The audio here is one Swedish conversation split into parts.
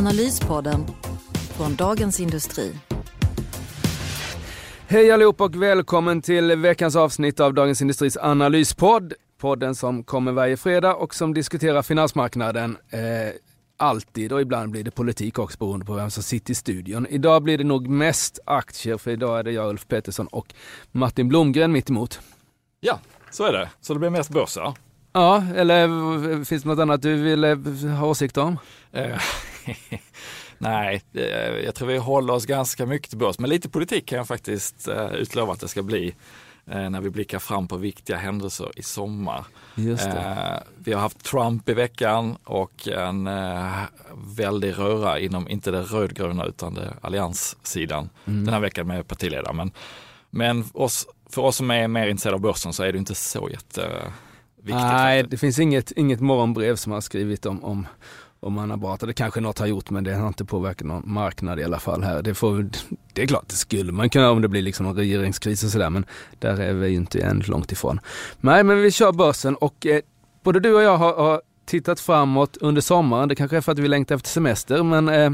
Analyspodden från Dagens Industri. Hej allihop och välkommen till veckans avsnitt av Dagens Industris analyspodd. Podden som kommer varje fredag och som diskuterar finansmarknaden. Eh, alltid och ibland blir det politik också beroende på vem som sitter i studion. Idag blir det nog mest aktier för idag är det jag, Ulf Pettersson och Martin Blomgren mitt emot. Ja, så är det. Så det blir mest börser. Ja, eller finns det något annat du vill eh, ha åsikter om? Eh, Nej, jag tror vi håller oss ganska mycket till börs. Men lite politik kan jag faktiskt uh, utlova att det ska bli uh, när vi blickar fram på viktiga händelser i sommar. Just vi har haft Trump i veckan och en väldig röra inom, inte det rödgröna utan det allianssidan mm. den här veckan med partiledare. Men, men oss, för oss som är mer intresserade av börsen så är det inte så jätteviktigt. Nej, det finns inget, inget morgonbrev som har skrivit om, om om man har pratat. Det kanske något har gjort men det har inte påverkat någon marknad i alla fall här. Det, får, det är klart det skulle man kunna om det blir liksom någon regeringskris och sådär men där är vi ju inte än långt ifrån. Nej men vi kör börsen och eh, både du och jag har, har, tittat framåt under sommaren. Det kanske är för att vi längtar efter semester men eh,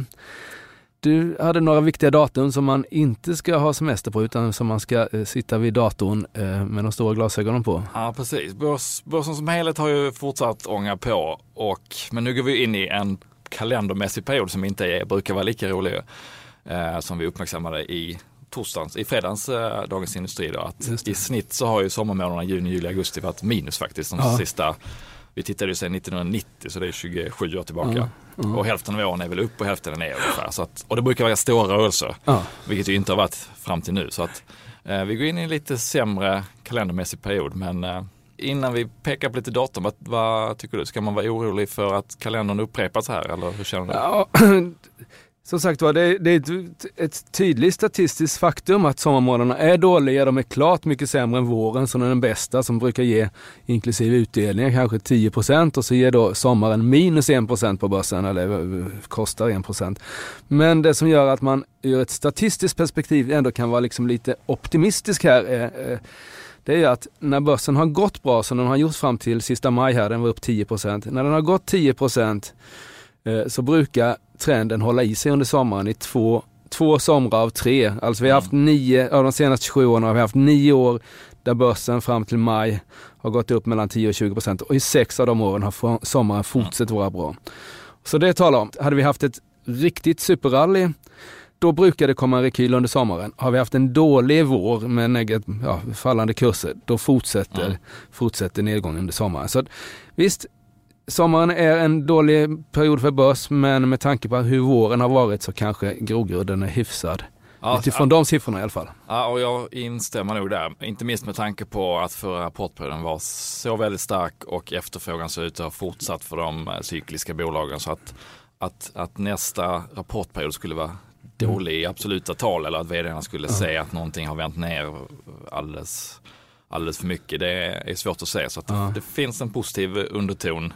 du hade några viktiga datum som man inte ska ha semester på utan som man ska eh, sitta vid datorn eh, med de stora glasögonen på. Ja precis. Börs, börsen som helhet har ju fortsatt ånga på och men nu går vi in i en kalendermässig period som inte är, brukar vara lika rolig eh, som vi uppmärksammade i torsdagens, i fredagens eh, Dagens Industri. Då, att I snitt så har ju sommarmånaderna juni, juli, augusti varit minus faktiskt de ja. sista vi tittade ju sedan 1990 så det är 27 år tillbaka. Mm. Mm. Och hälften av åren är väl upp och hälften är ner ungefär. Så att, och det brukar vara stora rörelser. Mm. Vilket ju inte har varit fram till nu. Så att eh, vi går in i en lite sämre kalendermässig period. Men eh, innan vi pekar på lite datum, vad, vad, tycker du? Ska man vara orolig för att kalendern upprepas här eller hur känner du? Som sagt var, det, det, är ett, ett tydligt statistiskt faktum att sommarmånaderna är dåliga. De är klart mycket sämre än våren som är den bästa som brukar ge inklusive utdelningar kanske 10 procent. och så ger då sommaren minus 1 procent på börsen eller eh, kostar 1 procent. Men det som gör att man ur ett statistiskt perspektiv ändå kan vara liksom lite optimistisk här är, det är att när börsen har gått bra som den har gjort fram till sista maj här, den var upp 10 procent. När den har gått 10 procent, så brukar trenden hålla i sig under sommaren i två, två somrar av tre. Alltså vi har haft nio, av de senaste 27 åren har vi haft nio år där börsen fram till maj har gått upp mellan 10 och 20 procent och i sex av de åren har sommaren fortsatt vara bra. Så det talar om, hade vi haft ett riktigt superrally då brukar det komma en rekyl under sommaren. Har vi haft en dålig vår med negat, ja, fallande kurser, då fortsätter, mm. fortsätter nedgången under sommaren. Så visst, Sommaren är en dålig period för börs men med tanke på hur våren har varit så kanske grogrunden är hyfsad. Ja, Utifrån ja. de siffrorna i alla fall. Ja, och jag instämmer nog där. Inte minst med tanke på att förra rapportperioden var så väldigt stark och efterfrågan ser ut att ha fortsatt för de eh, cykliska bolagen. Så att, att, att nästa rapportperiod skulle vara dålig i absoluta tal eller att vdarna skulle ja. säga att någonting har vänt ner alldeles, alldeles för mycket. Det är svårt att säga. Så att ja. det, det finns en positiv underton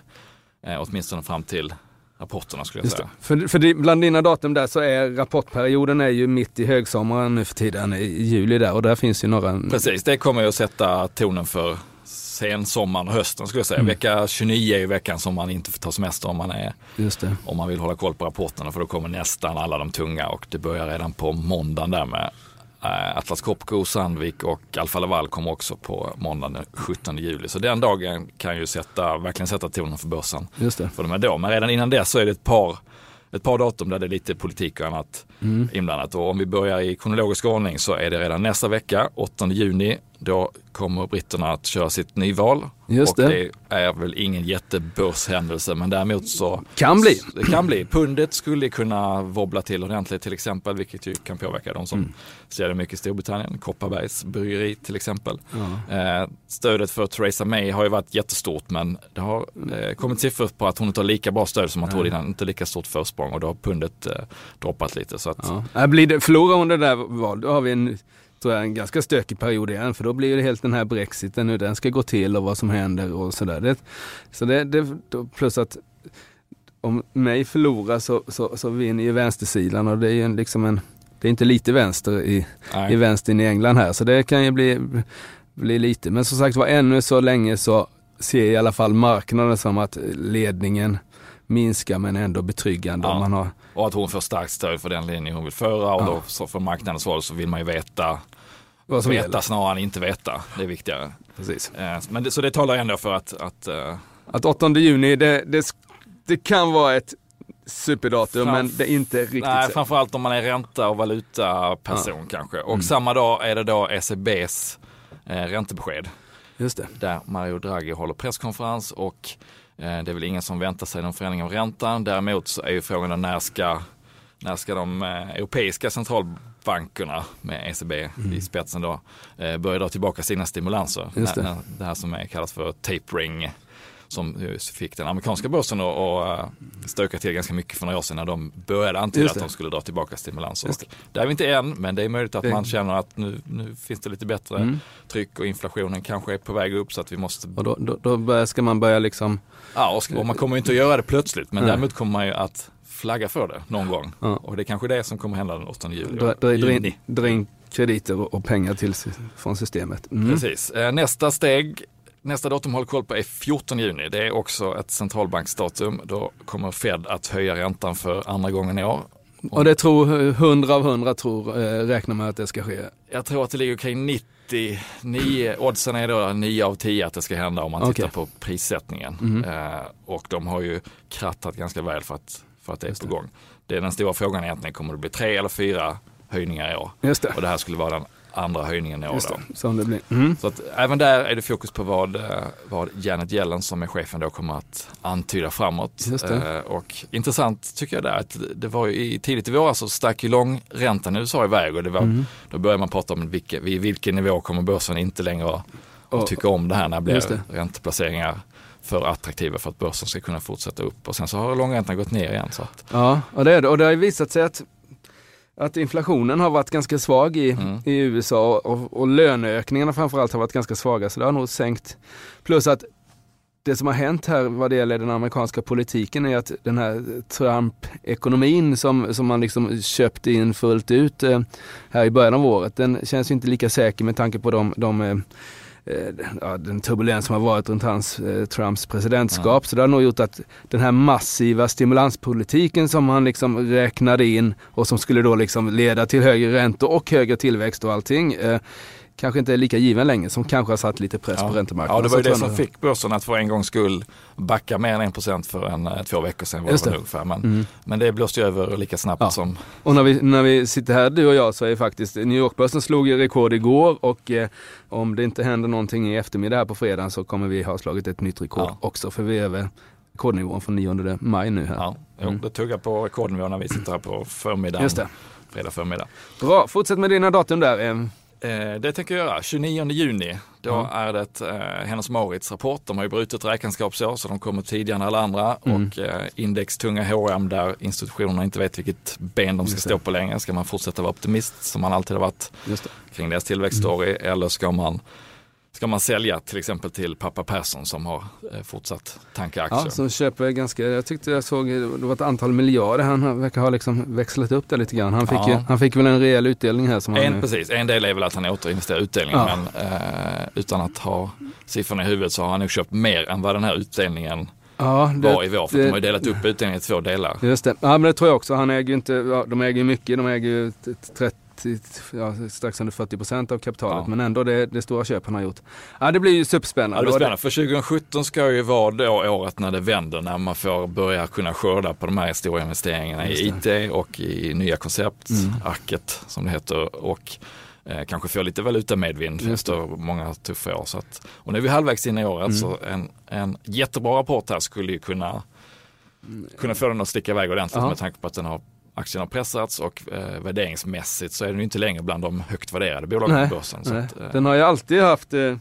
Eh, åtminstone fram till rapporterna skulle jag säga. För, för det, bland dina datum där så är rapportperioden är ju mitt i högsommaren nu för tiden, i juli där och där finns ju några. Precis, det kommer ju att sätta tonen för sensommaren och hösten skulle jag säga. Mm. Vecka 29 är veckan som man inte får ta semester om man, är, om man vill hålla koll på rapporterna för då kommer nästan alla de tunga och det börjar redan på måndagen där med Atlas Copco, Sandvik och Alfa Laval kommer också på måndagen den 17 juli. Så den dagen kan ju sätta, verkligen sätta tonen för börsen. Just det. För de är då. Men redan innan dess så är det ett par, ett par datum där det är lite politik och annat mm. inblandat. Och om vi börjar i kronologisk ordning så är det redan nästa vecka, 8 juni, då kommer britterna att köra sitt nyval. Just och det. det är väl ingen jättebörshändelse men däremot så Kan bli. det kan bli. Pundet skulle kunna wobbla till ordentligt till exempel, vilket ju kan påverka de som Mm. ser det mycket i Storbritannien. Kopparbergs bryggeri till exempel. Eh, stödet för Theresa May har ju varit jättestort men det har eh, kommit siffror på att hon inte har lika bra stöd som man trodde innan, inte lika stort försprång och då har pundet eh, droppat lite. Så att, Ja. Äh, Blir det, förlorar hon det där valet, då har vi en, tror jag, en ganska stökig period igen. För då blir det helt den här brexiten, hur den ska gå till och vad som händer och sådär. Så det, det, plus att om mig förlorar så, så, så vinner ju vänstersidan och det är ju liksom en, det är inte lite vänster i, nej. i vänstern i England här. Så det kan ju bli, bli lite. Men som sagt var ännu så länge så ser i alla fall marknaden som att ledningen minskar men ändå betryggande. Ja. Man har, Och att hon får starkt stöd för den linje hon vill föra och Ja. då så från marknadens håll så vill man ju veta, vad som veta gäller. snarare än inte veta. Det är viktigare. Precis. Eh, Men det, så det talar ändå för att, att eh, Att 8 juni, det, det, det kan vara ett superdatum Framf- men det är inte riktigt Nej, säkert. framförallt om man är ränta och valutaperson kanske. Och Mm. samma dag är det då ECBs eh, räntebesked. Just det. Där Mario Draghi håller presskonferens och det är väl ingen som väntar sig någon förändring av räntan. Däremot så är ju frågan när ska, när ska de eh, europeiska centralbankerna med ECB i spetsen då eh, börja dra tillbaka sina stimulanser. Mm. Just det. Det här som kallas för tapering som fick den amerikanska börsen att att, eh, stöka till ganska mycket för några år sedan när de började antyda att det. de skulle dra tillbaka stimulanser. Och Där är vi inte än, men det är möjligt att Det- man känner att nu, nu finns det lite bättre Mm. tryck och inflationen kanske är på väg upp så att vi måste Och då, då, då ska man börja liksom, Ja, och, och man kommer ju inte att göra det plötsligt, men Nej. däremot kommer man ju att flagga för det någon gång. Ja. Och det är kanske det som kommer hända den 8 juli. dra, dra, dra, in, krediter och, och pengar till, från systemet. Mm. Precis. Eh, Nästa steg, nästa datum håller koll på är 14 juni. Det är också ett centralbanksdatum. Då kommer Fed att höja räntan för andra gången i år. Och det tror 100 av 100 tror, eh, räknar med att det ska ske. Jag tror att det ligger kring 99, oddsen är då 9 av 10 att det ska hända om man Okej. tittar på prissättningen. Mhm. Eh, och de har ju krattat ganska väl för att, för att det är Just på det. gång. Det är den stora frågan egentligen, kommer det bli tre eller fyra höjningar i år? Just det. Och det här skulle vara den andra höjningen i år. Då. det. Det blir. Mm. Så att även där är det fokus på vad, eh, vad Janet Yellen som är chefen då kommer att antyda framåt. Eh, och intressant tycker jag där att det var ju i, tidigt i våras så stack ju långräntan i USA iväg och det var, Mm. då började man prata om vilka, vid vilken nivå kommer börsen inte längre att Och- tycka om det här när det blir det. ränteplaceringar för attraktiva för att börsen ska kunna fortsätta upp och sen så har långräntan gått ner igen. Så att, Ja, och det. Och det har ju visat sig att, att inflationen har varit ganska svag i, Mm. i USA och, och löneökningarna framförallt har varit ganska svaga. Så det har nog sänkt. Plus att det som har hänt här vad det gäller den amerikanska politiken är att den här Trump-ekonomin som, som man liksom köpte in fullt ut eh, här i början av året, den känns inte lika säker med tanke på de, de eh, ja, den turbulens som har varit runt hans, eh, Trumps presidentskap. Så det har nog gjort att den här massiva stimulanspolitiken som han liksom räknade in och som skulle då liksom leda till högre räntor och högre tillväxt och allting. Eh, kanske inte är lika given längre som kanske har satt lite press på ja. räntemarknaden. ja, det var ju det som fick börsen att för en gångs skull backa mer än 1% för en, eh, två veckor sedan. Var Just det ungefär. Men, Mm. men det blåste ju över lika snabbt Ja. som Och när vi, när vi sitter här du och jag så är faktiskt New York-börsen slog rekord igår och eh, om det inte händer någonting i eftermiddag här på fredagen så kommer vi ha slagit ett nytt rekord Ja. också för vi är över rekordnivån från 9 maj nu här. Ja, jo, Mm. det tuggar på rekordnivå när vi sitter här på förmiddagen. Just det. Fredag förmiddag. Bra, fortsätt med dina datum där. Eh. Det tänker jag göra. 29 juni, då Ja. är det eh, Hennes Mauritz rapport. De har ju brutit räkenskapsår så de kommer tidigare än alla andra. Mm. Och eh, indextunga H&M där institutionerna inte vet vilket ben de ska Just det. stå på längre. Ska man fortsätta vara optimist som man alltid har varit kring deras tillväxtstory Mm. eller ska man Ska man sälja till exempel till pappa Persson som har eh, fortsatt tanka aktier? Ja, som köper ganska, jag tyckte jag såg, det var ett antal miljarder, han verkar ha liksom växlat upp det lite grann. Han fick, Ja. ju, han fick väl en rejäl utdelning här som En, han, precis, en del är väl att han återinvesterar utdelningen Ja. men eh, utan att ha siffrorna i huvudet så har han nog köpt mer än vad den här utdelningen ja, det, var i vår. För det- de har ju delat upp utdelningen i två delar. Just det, ja men det tror jag också. Han äger ju inte, ja, de äger ju mycket, de äger ju t- 30, ja, strax under 40 procent av kapitalet. Ja. Men ändå det, det stora köp han har gjort. Ja det blir ju superspännande. Ja, det blir spännande. För 2017 ska ju vara då året när det vänder, när man får börja kunna skörda på de här stora investeringarna i IT och i nya koncept, Mm. Arket som det heter. Och eh, kanske få lite valutamedvind efter många tuffa år. Så att, och nu är vi halvvägs in i året Mm. så en, en jättebra rapport här skulle ju kunna, kunna få den att sticka iväg ordentligt Ja. med tanke på att den har aktien har pressats och eh, värderingsmässigt så är den ju inte längre bland de högt värderade bolagen Nej, på börsen. Att, eh, Den har ju alltid haft eh,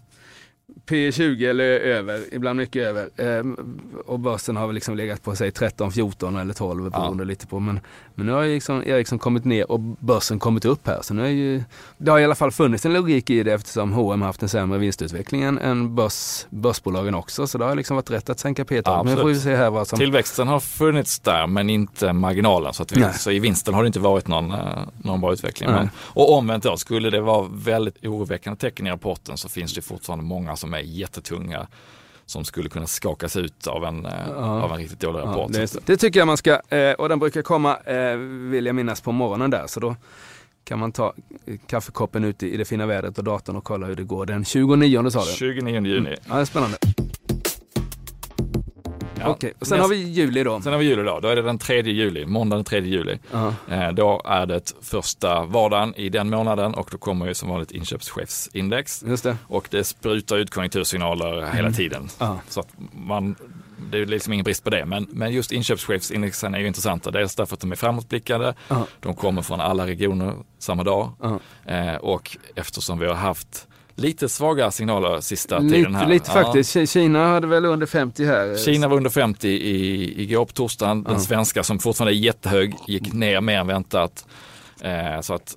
P 20 eller över, ibland mycket över. Eh, och börsen har väl liksom legat på sig 13, 14 eller 12 beroende lite på. Men, men nu har liksom Ericsson kommit ner och börsen kommit upp här. Så nu är ju, det har i alla fall funnits en logik i det eftersom H&M haft en sämre vinstutveckling än, än börs, börsbolagen också. Så det har liksom varit rätt att sänka P-talet. Ja, men får vi se här vad som... Tillväxten har funnits där men inte marginalen. Så, vi, så i vinsten har det inte varit någon, eh, någon bra utveckling. Men, och omvänt då, skulle det vara väldigt oroväckande tecken i rapporten så finns det fortfarande många som är jättetunga som skulle kunna skakas ut av en, eh, Ja. av en riktigt dålig Ja, rapport. det, Så att- det tycker jag man ska, eh, och den brukar komma, eh, vill jag minnas, på morgonen där. Så då kan man ta kaffekoppen ute i det fina vädret på datorn och kolla hur det går. Den 29 sa du? 29 juni. Ja, det är spännande. Ja. Okej, och sen Näst- har vi juli då. Sen har vi juli då, då är det den 3 juli, måndag den 3 juli. Eh, då är det första vardagen i den månaden och då kommer ju som vanligt inköpschefsindex. Just det. Och det sprutar ut konjunktursignaler hela tiden. Mm. Ja. Så att man, det är liksom ingen brist på det. Men, men just inköpschefsindexen är ju intressanta. Dels därför att de är framåtblickande. Ja. De kommer från alla regioner samma dag. Eh, och eftersom vi har haft lite svaga signaler sista tiden Lite, här. lite Ja. faktiskt. Ki- Kina hade väl under 50 här. Kina var under 50 i, igår på torsdagen. Den Ja. svenska som fortfarande är jättehög gick ner mer än väntat. Eh, så att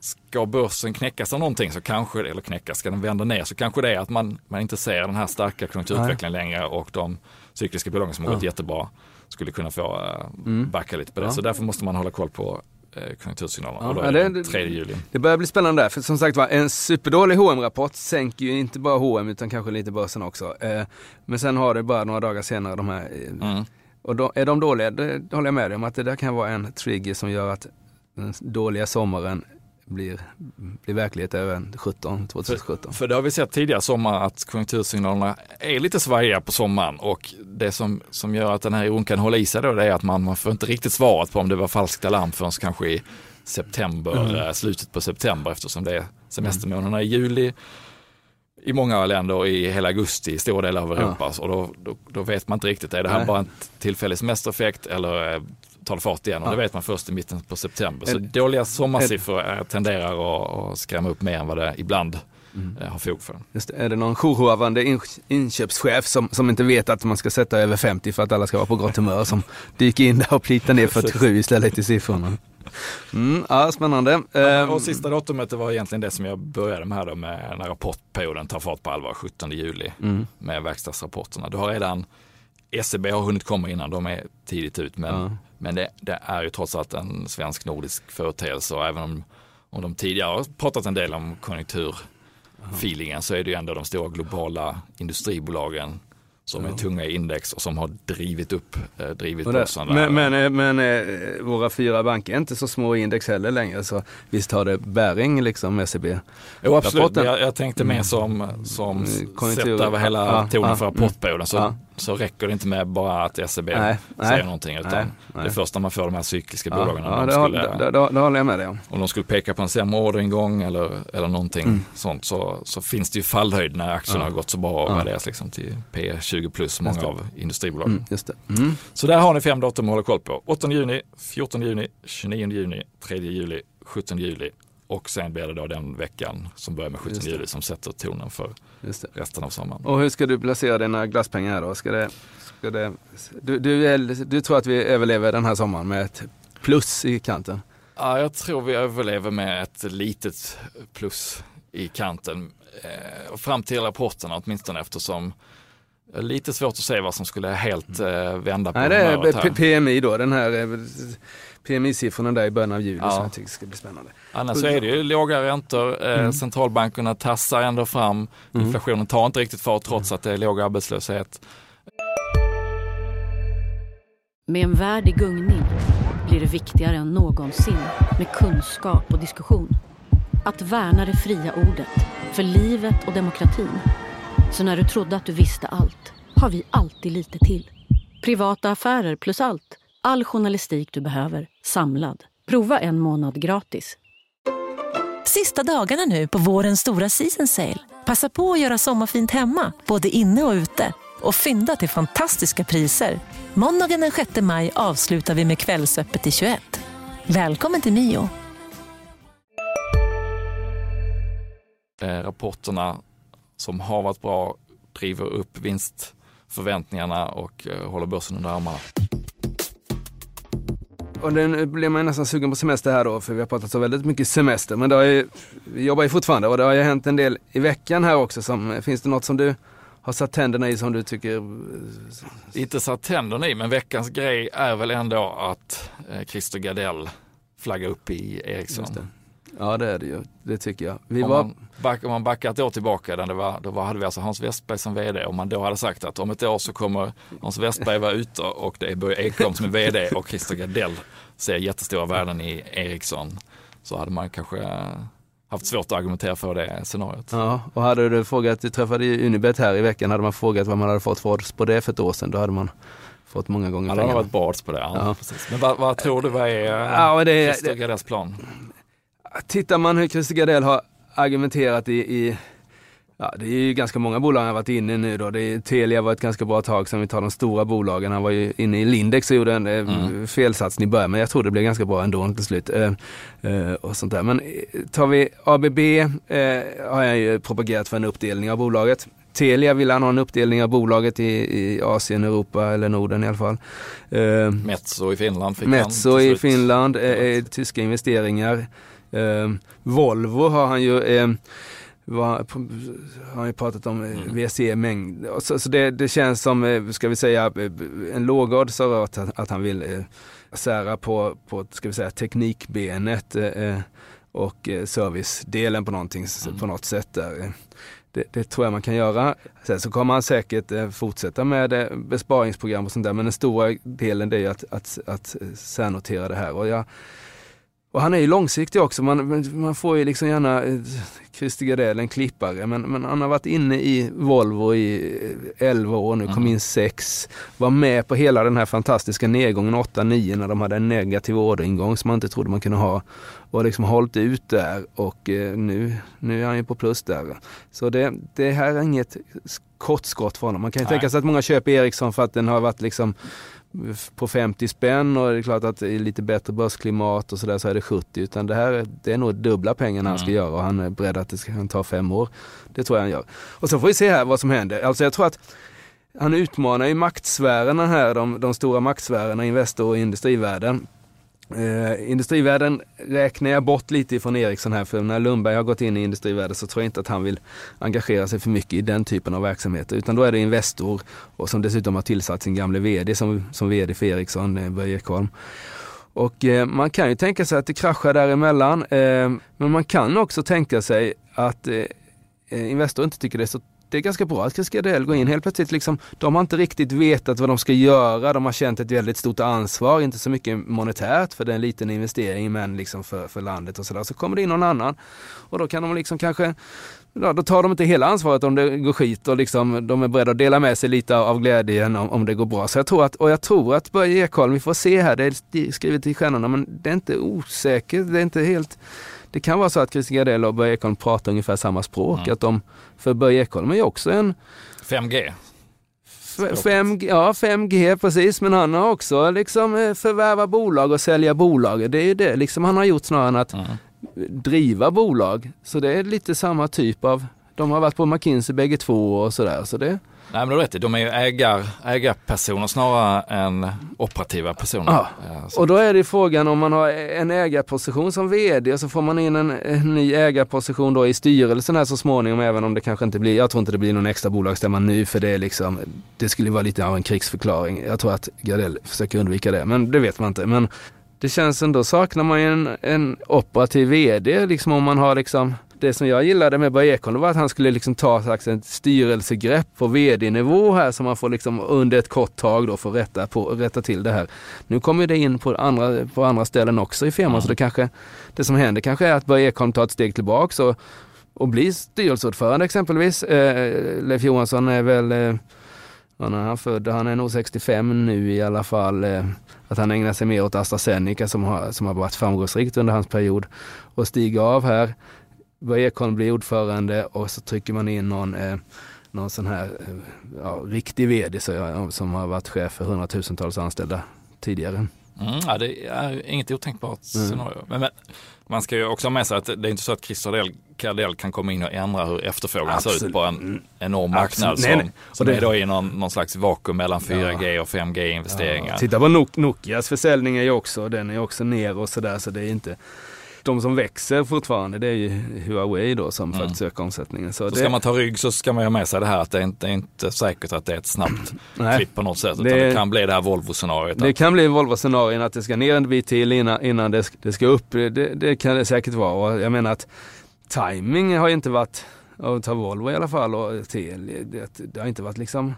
ska börsen knäckas av någonting så kanske, eller knäckas, ska den vända ner så kanske det är att man, man inte ser den här starka konjunkturutvecklingen längre och de cykliska bolagen som har gått Ja. jättebra skulle kunna få eh, Mm. backa lite på det. Ja. Så därför måste man hålla koll på konjunktursignalerna. Ja, och då är det- det den 3 juli. Det börjar bli spännande där, för som sagt var en superdålig hm rapport sänker ju inte bara H&M utan kanske lite börsen också. Eh, men sen har det bara några dagar senare de här, eh, Mm. och då, är de dåliga, det håller jag med dig om att det där kan vara en trigger som gör att den dåliga sommaren blir, blir verklighet även 17, 2017. För det har vi sett tidigare sommar att konjunktursignalerna är lite svajiga på sommaren och det som, som gör att den här oron kan hålla i sig då det är att man, man får inte riktigt svaret på om det var falskt alarm förrän kanske i september, Mm. eh, slutet på september eftersom det är semestermånaderna i juli i många länder och i hela augusti i stora delar av Ja. Europa. Och då, då, då vet man inte riktigt, är det här Nej. bara en tillfällig semestereffekt eller det fart igen? Och Ja. det vet man först i mitten på september. Så Är- dåliga sommarsiffror eh, tenderar att, skrämma upp mer än vad det ibland Mm. eh, har fog för. Just det, är det någon jourhavande in, inköpschef som, som inte vet att man ska sätta över 50 för att alla ska vara på gott humör som dyker in där och plitar ner 47 istället i siffrorna? Mm, ja, spännande. Ehm, Och sista datumet det var egentligen det som jag började med här då med när rapportperioden tar fart på allvar, 17 juli mm, med verkstadsrapporterna. Du har redan SCB har hunnit komma innan, de är tidigt ut men, Ja. men det, det är ju trots allt en svensk-nordisk företeelse och även om, om de tidigare har pratat en del om konjunkturfeelingen så är det ju ändå de stora globala industribolagen som är tunga i index och som har drivit upp, eh, drivit och börsen. men men, men eh, våra fyra banker är inte så små i index heller längre så visst har det bäring liksom SEB. Jo absolut, jag, jag tänkte mer som, som Mm, sätt över hela ja, tonen ja, för mm. rapportperioden. Så, Ja. Så räcker det inte med bara att SCB Nej, säger nej, någonting utan nej, nej. det är först när man får de här cykliska bolagen. ja, det, de skulle, det, det, det håller jag med dig om. om de skulle peka på en sämre orderingång eller, eller någonting Mm. sånt så, så finns det ju fallhöjd när aktierna Ja. har gått så bra och Ja. värderas liksom till P20 plus många det. av industribolagen. Mm, just det. Mm. Så där har ni fem datum att hålla koll på. 8 juni, 14 juni, 29 juni, 3 juli, 17 juli och sen blir det då den veckan som börjar med 17 Just det. juli som sätter tonen för resten av sommaren. Och hur ska du placera dina glasspengar då? Ska det, ska det, du, du, du tror att vi överlever den här sommaren med ett plus i kanten? Ja, jag tror vi överlever med ett litet plus i kanten. Eh, fram till rapporterna åtminstone eftersom lite svårt att se vad som skulle helt eh, vända på Nej, det är PMI då, den här eh, PMI-siffrorna där i början av juli Ja. som jag tycker ska bli spännande. Annars så är det ju låga räntor, eh, Mm. centralbankerna tassar ändå fram, Mm. inflationen tar inte riktigt fart trots att det är låg arbetslöshet. Med en värld i gungning blir det viktigare än någonsin med kunskap och diskussion. Att värna det fria ordet, för livet och demokratin. Så när du trodde att du visste allt, har vi alltid lite till. Privata affärer plus allt. All journalistik du behöver, samlad. Prova en månad gratis. Sista dagarna nu på vårens stora season sale. Passa på att göra sommarfint hemma, både inne och ute. Och fynda till fantastiska priser. Måndagen den 6 maj avslutar vi med Kvällsöppet i 21. Välkommen till Mio. Eh, rapporterna som har varit bra driver upp vinstförväntningarna och eh, håller börsen under armarna. Och den blir man nästan sugen på semester här då, för vi har pratat så väldigt mycket semester. Men det har ju, vi jobbar ju fortfarande och det har ju hänt en del i veckan här också. Som, finns det något som du har satt tänderna i som du tycker? Inte satt tänderna i, men veckans grej är väl ändå att eh, Christer Gardell flaggar upp i Ericsson. Ja det är det ju, det tycker jag. Vi om, var... man back, om man backar ett år tillbaka, där det var, då hade vi alltså Hans Westberg som vd. Om man då hade sagt att om ett år så kommer Hans Westberg vara ute och det är Börje Ekholm som är vd och Christer Gardell ser jättestora värden i Ericsson. Så hade man kanske haft svårt att argumentera för det scenariot. Ja, och hade du frågat, du träffade ju Unibet här i veckan, hade man frågat vad man hade fått för odds på det för ett år sedan, då hade man fått många gånger pengarna. Ja, det har varit bra odds på det. Ja, ja. Precis. Men vad, vad, tror du, vad är ja, det, Christer Gardells plan? Tittar man hur Christer Gardell har argumenterat i, i Ja, det är ju ganska många bolag han har varit inne i nu då. Det är, Telia var ett ganska bra tag sedan vi tar de stora bolagen. Han var ju inne i Lindex och gjorde en eh, mm. felsatsning i början men jag tror det blev ganska bra ändå till slut. Eh, eh, och sånt där. Men eh, tar vi ABB eh, har jag ju propagerat för en uppdelning av bolaget. Telia vill han ha en uppdelning av bolaget i, i Asien, Europa eller Norden i alla fall. Eh, Metso i Finland fick Metso i Finland, tyska investeringar. Eh, Volvo har han ju eh, var, har ju pratat om eh, mm. VC-mängd. Så, så det, det, känns som, eh, ska vi säga, eh, en lågård så att, att han vill eh, sära på, på, ska vi säga, teknikbenet eh, och servicedelen på någonting, mm. på något sätt där. Det, det, tror jag man kan göra. Sen så kommer han säkert fortsätta med besparingsprogram och sånt där men den stora delen det är att, att, att särnotera det här. Och jag, och han är ju långsiktig också. Man, man får ju liksom gärna eh, Christer Gardell, en klippare, men, men han har varit inne i Volvo i 11 år nu, kom mm. in 6. Var med på hela den här fantastiska nedgången 8-9 när de hade en negativ orderingång som man inte trodde man kunde ha. Och liksom hållit ut där och eh, nu, nu är han ju på plus där. Så det, det här är inget kortskott för honom. Man kan ju tänka sig att många köper Ericsson för att den har varit liksom på 50 spänn och det är klart att i lite bättre börsklimat och sådär så är det 70 utan det här det är nog dubbla pengarna mm. han ska mm. göra och han är beredd att det ska ta fem år. Det tror jag han gör. Och så får vi se här vad som händer. Alltså jag tror att han utmanar ju maktsfärerna här, de, de stora maktsfärerna, Investor och industrivärlden. Eh, industrivärlden räknar jag bort lite ifrån Ericsson här för när Lundberg har gått in i industrivärlden så tror jag inte att han vill engagera sig för mycket i den typen av verksamheter utan då är det Investor och som dessutom har tillsatt sin gamle VD som, som VD för Ericsson, eh, Börje Ekholm. Och eh, man kan ju tänka sig att det kraschar däremellan eh, men man kan också tänka sig att eh, eh Investor inte tycker det är så det är ganska bra att Cascadel går in. Helt plötsligt liksom, de har inte riktigt vetat vad de ska göra. De har känt ett väldigt stort ansvar, inte så mycket monetärt för det är en liten investering men liksom för, för landet och sådär. Så kommer det in någon annan och då kan de liksom kanske Ja, då tar de inte hela ansvaret om det går skit och liksom, de är beredda att dela med sig lite av glädjen om, om det går bra. Så jag tror att, och jag tror att Börje Ekholm, vi får se här, det är skrivet i stjärnorna, men det är inte osäkert, det är inte helt det kan vara så att Christer Gardell och Börje Ekholm pratar ungefär samma språk. Mm. Att de, för Börje Ekholm är ju också en 5G. 5G, ja 5G precis, men han har också liksom eh, förvärva bolag och sälja bolag. Det är ju det liksom han har gjort snarare än att mm. driva bolag. Så det är lite samma typ av, de har varit på McKinsey bägge två och sådär. Så det, Nej men du rätt de är ju ägar, ägarpersoner snarare än operativa personer. Ja. Och då är det frågan om man har en ägarposition som vd och så får man in en, en, ny ägarposition då i styrelsen här så småningom även om det kanske inte blir, jag tror inte det blir någon extra bolagsstämma nu för det är liksom, det skulle vara lite av en krigsförklaring. Jag tror att Gardell försöker undvika det men det vet man inte. Men det känns ändå, saknar man ju en, en operativ vd liksom om man har liksom det som jag gillade med Börje Ekholm var att han skulle liksom ta slags ett styrelsegrepp på vd-nivå här så man får liksom under ett kort tag då få rätta, på, rätta till det här. Nu kommer det in på andra, på andra ställen också i firman mm. så det kanske, det som händer kanske är att Börje Ekholm tar ett steg tillbaks och, och blir styrelseordförande exempelvis. Eh, Leif Johansson är väl eh, han är född, han är nog 65 nu i alla fall. Eh, att han ägnar sig mer åt AstraZeneca som har, som har varit framgångsrikt under hans period. Och stiga av här Börje Ekholm blir ordförande och så trycker man in någon, eh, någon sån här eh, ja, riktig vd så, som har varit chef för hundratusentals anställda tidigare. Mm, ja, det är inget otänkbart mm. scenario. Men, men, man ska ju också ha med sig att det är inte så att Christer Gardell kan komma in och ändra hur efterfrågan Absolut. ser ut på en mm. enorm marknad som, nej, nej. som det... är då i någon, någon slags vakuum mellan 4G ja. och 5G investeringar. Ja. Titta på Nokias försäljning är ju också, den är också ner och sådär så det är inte de som växer fortfarande det är ju Huawei då som mm. faktiskt ökar omsättningen. Så, så det... ska man ta rygg så ska man ha med sig det här att det är inte, inte säkert att det är ett snabbt klipp på något sätt. Det, det kan bli det här Volvo-scenariot. Det kan bli Volvo-scenariot att det ska ner en bit till innan, innan det, det ska upp. Det, det, kan det säkert vara. Och jag menar att timing har inte varit, att ta Volvo i alla fall och Telia, det, det har inte varit liksom,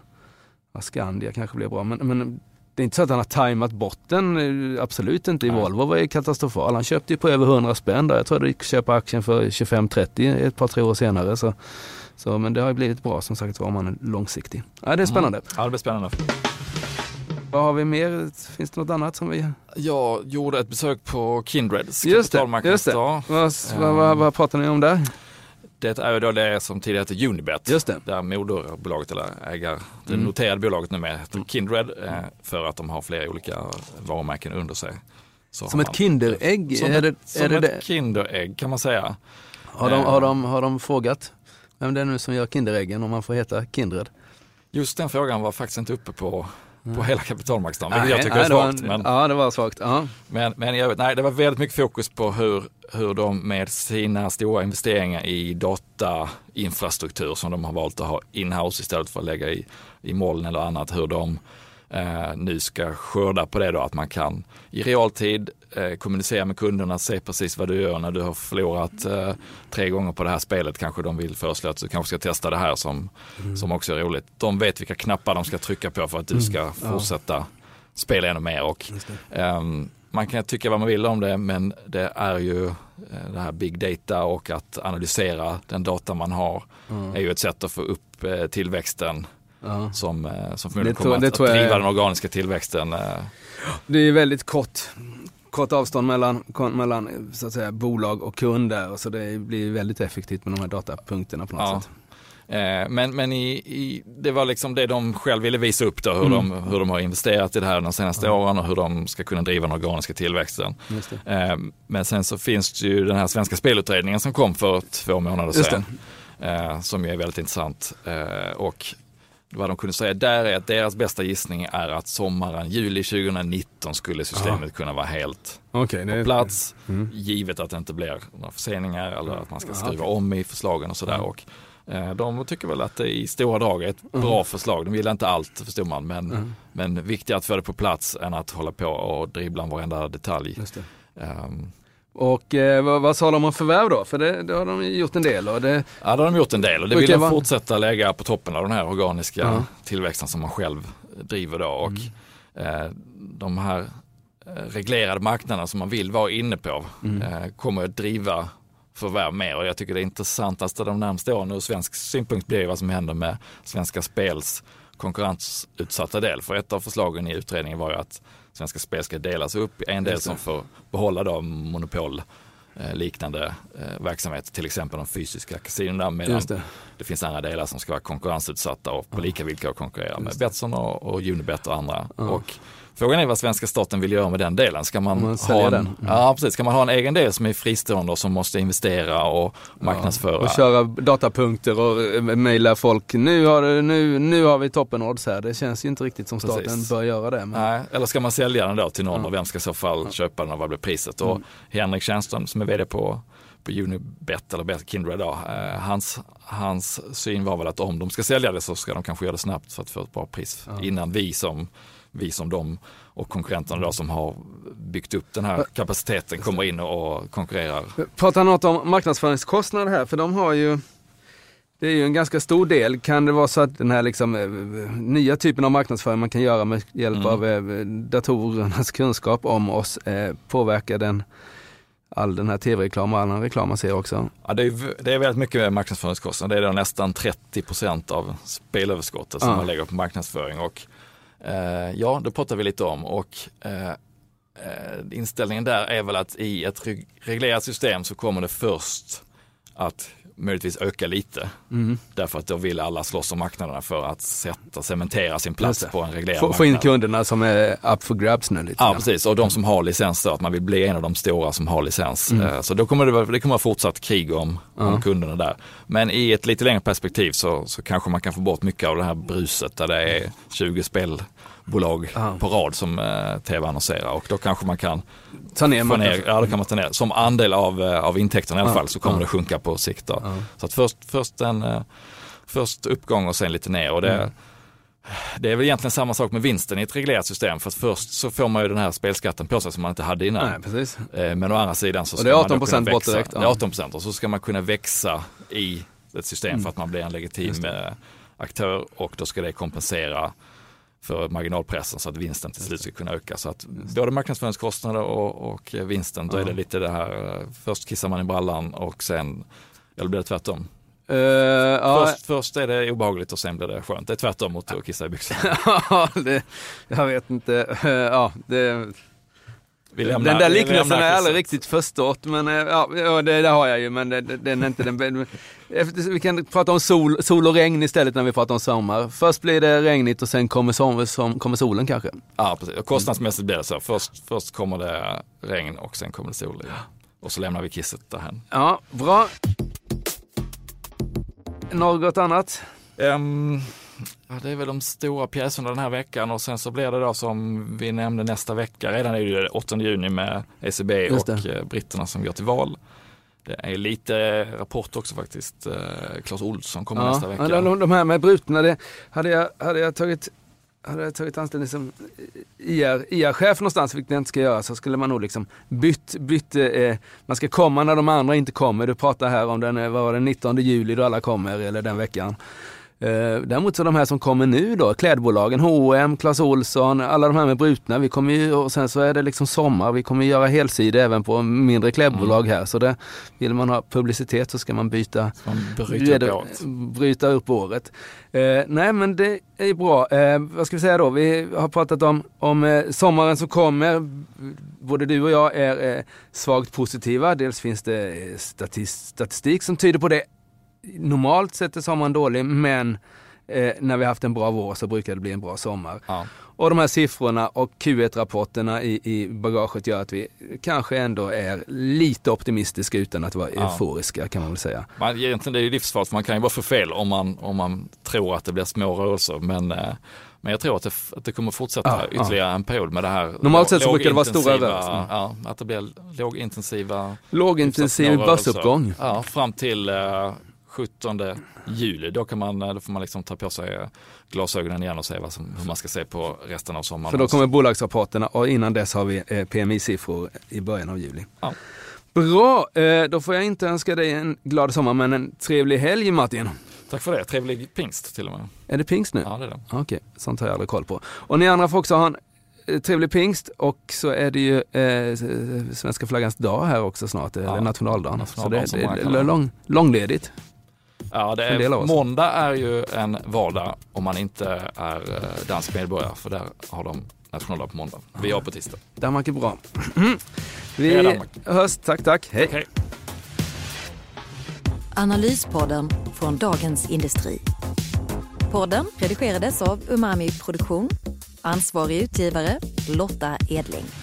Skandia kanske blir bra men, men det är inte så att han har tajmat botten, eh, absolut inte. I Nej. Volvo var ju katastrofal. Han köpte ju på över 100 spänn där. Jag tror det gick att köpa aktien för 25-30 ett par, tre år senare. Så, så, men det har ju blivit bra som sagt var om man är långsiktig. Ja, det är mm. spännande. Mm. Ja, det blir spännande. Vad har vi mer? Finns det något annat som vi... Jag gjorde ett besök på Kindreds just det, just det. Vad, vad, vad, vad pratar ni om där? Det är ju då det som tidigare hette Unibet. Just det. Där moderbolaget eller ägar, det mm. noterade bolaget numera heter mm. Kindred eh, för att de har flera olika varumärken under sig. Så som ett man, Kinderägg? Som, är det, som är det ett Kinderägg kan man säga. Har de, har, de, har de frågat vem det är nu som gör Kinderäggen om man får heta Kindred? Just den frågan var faktiskt inte uppe på på hela kapitalmarknaden, vilket jag tycker nej, är svagt. En, men, ja, det var svagt. Uh Men, men jag nej, det var väldigt mycket fokus på hur, hur de med sina stora investeringar i datainfrastruktur som de har valt att ha inhouse istället för att lägga i, i moln eller annat, hur de eh, nu ska skörda på det då att man kan i realtid eh, kommunicera med kunderna, se precis vad du gör när du har förlorat eh, tre gånger på det här spelet. Kanske de vill föreslå att du kanske ska testa det här som, mm. som också är roligt. De vet vilka knappar de ska trycka på för att du mm. ska mm. fortsätta ja. spela ännu mer. Och, man kan tycka vad man vill om det men det är ju eh, det här big data och att analysera den data man har mm. är ju ett sätt att få upp eh, tillväxten ja. som, eh, som förmodligen kommer att, att driva jag... den organiska tillväxten. Det är väldigt kort, kort avstånd mellan, mellan så att säga, bolag och kunder så det blir väldigt effektivt med de här datapunkterna på något ja. sätt. Eh, men, men i, i, det var liksom det de själv ville visa upp då, hur, mm. de, hur de har investerat i det här de senaste mm. åren och hur de ska kunna driva den organiska tillväxten. Eh, men sen så finns det ju den här svenska spelutredningen som kom för två månader sedan. Eh, som ju är väldigt intressant. och vad de kunde säga där är att deras bästa gissning är att sommaren, juli 2019 skulle systemet Aha. kunna vara helt okay, på plats. Mm. Givet att det inte blir några förseningar eller att man ska skriva om i förslagen och sådär. Och, eh, de tycker väl att det i stora drag är ett mm. bra förslag. De gillar inte allt förstår man men, mm. men viktigare att få det på plats än att hålla på och dribbla om varenda detalj. Um, och eh, vad, vad, sa de om förvärv då? För det, det, har de gjort en del. Och det, ja, det har de gjort en del och det vill de fortsätta lägga på toppen av den här organiska -huh. tillväxten som man själv driver då. Och mm. eh, de här eh, reglerade marknaderna som man vill vara inne på mm. eh, kommer att driva förvärv mer och jag tycker det intressantaste de närmaste åren ur svensk synpunkt blir vad som händer med Svenska Spels konkurrensutsatta del. För ett av förslagen i utredningen var ju att Svenska Spel ska delas upp i en del som får behålla då monopol eh, liknande eh, verksamhet, till exempel de fysiska kasinona medan det. det. finns andra delar som ska vara konkurrensutsatta och på lika villkor konkurrera med Betsson och, och Unibet och andra. Ja. Och Frågan är vad svenska staten vill göra med den delen. Ska man, man ha en, den. Mm. Ja, precis. Ska man ha en egen del som är fristående och som måste investera och marknadsföra? Ja, och köra datapunkter och eh, mejla folk. Nu har, nu, nu har vi toppen odds här. Det känns ju inte riktigt som staten precis. bör göra det. Men... Nej, eller ska man sälja den då till någon ja. och vem ska i så fall köpa den och vad blir priset? Och mm. Henrik Tjärnström som är vd på på Unibet eller Kindred då, eh, hans, hans syn var väl att om de ska sälja det så ska de kanske göra det snabbt för att få ett bra pris ja. innan vi som vi som de och konkurrenterna då som har byggt upp den här kapaciteten kommer in och konkurrerar. Prata något om marknadsföringskostnader här, för de har ju det är ju en ganska stor del. Kan det vara så att den här liksom, eh, nya typen av marknadsföring man kan göra med hjälp mm. av eh, datorernas kunskap om oss eh, påverkar den all den här tv-reklam och annan reklam man ser också? Ja, det, är, det är väldigt mycket marknadsföringskostnader. Det är nästan 30% av spelöverskottet som ja. man lägger på marknadsföring. Och Eh, ja, det pratar vi lite om och eh, eh, inställningen där är väl att i ett reglerat system så kommer det först att möjligtvis öka lite. Mm. Därför att då vill alla slåss om marknaderna för att sätta, cementera sin plats på en reglerad Få, marknad. få in kunderna som är up for grabs nu lite Ja grann. precis, och de som har licens då, att man vill bli en av de stora som har licens. Mm. Eh, Så då kommer det, det kommer vara fortsatt krig om, om kunderna där. Men i ett lite längre perspektiv så, så kanske man kan få bort mycket av det här bruset där det är 20 spelbolag Ja. på rad som eh, tv-annonserar och då kanske man kan Ta ner få man. ner, ja, då kan man ta ner. Som andel av, eh, av intäkterna i alla fall så kommer det sjunka på sikt. Så att först, först, en, eh, först uppgång och sen lite ner. Och det, Mm. det är väl egentligen samma sak med vinsten i ett reglerat system. För att först så får man ju den här spelskatten på sig som man inte hade innan. Nej, precis. Eh, Men å andra sidan så Och ska det är man då 18% kunna bort växa. direkt, ja. Det är 18% och så ska man kunna växa i ett system för att man blir en legitim aktör och då ska det kompensera för marginalpressen så att vinsten till slut ska kunna öka. Så att både marknadsföringskostnader och, och vinsten, då är det lite det här, eh, först kissar man i brallan och sen, eller blir det tvärtom? Ja, Först, först är det obehagligt och sen blir det skönt. Det är tvärtom mot att kissa i byxorna. Ja, det, jag vet inte. Eh, Ja, det, lämnar- den där liknelsen har jag aldrig riktigt förstått, men eh, ja, ja det, det har jag ju, men det, den är inte den Vi kan prata om sol, sol och regn istället när vi pratar om sommar. Först blir det regnigt och sen kommer, som, som, kommer solen kanske. Ja, precis. Och kostnadsmässigt blir det så. Först, först kommer det regn och sen kommer det sol. Och så lämnar vi kisset därhän. Ja, bra. Något annat? Ja, det är väl de stora pjäserna den här veckan och sen så blir det då som vi nämnde nästa vecka. Redan är det ju 8 juni med ECB och eh, britterna som går till val. Det är lite rapport också faktiskt. Eh, Claes Olsson kommer nästa vecka. Ja, de, här med brutna, det, hade, jag, hade jag tagit hade jag tagit anställning som IR, IR-chef någonstans, vilket jag inte ska göra, så skulle man nog liksom bytt, bytt eh, man ska komma när de andra inte kommer. Du pratar här om den, eh, vad var det, 19 juli då alla kommer, eller den veckan. Eh, däremot så de här som kommer nu då, klädbolagen, H&M, Clas Ohlson, alla de här med brutna, vi kommer ju, och sen så är det liksom sommar, vi kommer göra helsidor även på mindre klädbolag här. Så det, vill man ha publicitet så ska man byta Man upp bryta upp året. Eh, nej men det är bra. Eh, vad ska vi säga då? Vi har pratat om, om eh, sommaren som kommer. Både du och jag är eh, svagt positiva. Dels finns det eh, statist, statistik som tyder på det. Normalt sett är sommaren dålig men eh, när vi haft en bra vår så brukar det bli en bra sommar. Ja. Och de här siffrorna och Q1-rapporterna i, i bagaget gör att vi kanske ändå är lite optimistiska utan att vara Ja. euforiska kan man väl säga. Man, egentligen det är ju livsfarligt för man kan ju bara få fel om man, om man tror att det blir små rörelser. Men, eh, men jag tror att det, att det kommer fortsätta Ja, ja. ytterligare en period med det här. Normalt sett så brukar det vara stora rörelser. Ja, att det blir lågintensiva Lågintensiv börsuppgång. Ja, fram till eh, 17 juli. Då, kan man, eh, då får man liksom ta på sig eh, glasögonen igen och se vad som, hur man ska se på resten av sommaren. För då kommer bolagsrapporterna och innan dess har vi eh, PMI-siffror i början av juli. Ja. Bra, då får jag inte önska dig en glad sommar men en trevlig helg Martin. Tack för det, trevlig pingst till och med. Är det pingst nu? Ja, det är det. Okej, sånt har jag aldrig koll på. Och ni andra får också ha en trevlig pingst och så är det ju eh, svenska flaggans dag här också snart, eller Ja, nationaldagen. nationaldagen så det, det är lång, långledigt. Ja, det är, oss. måndag är ju en vardag om man inte är eh, dansk medborgare för där har de nationaldag på måndag. Vi har på tisdag. Danmark är bra. Hej, Vi Danmark. hörs, tack tack, hej. Okej. Analyspodden från Dagens Industri. Podden redigerades av Umami Produktion. Ansvarig utgivare Lotta Edling.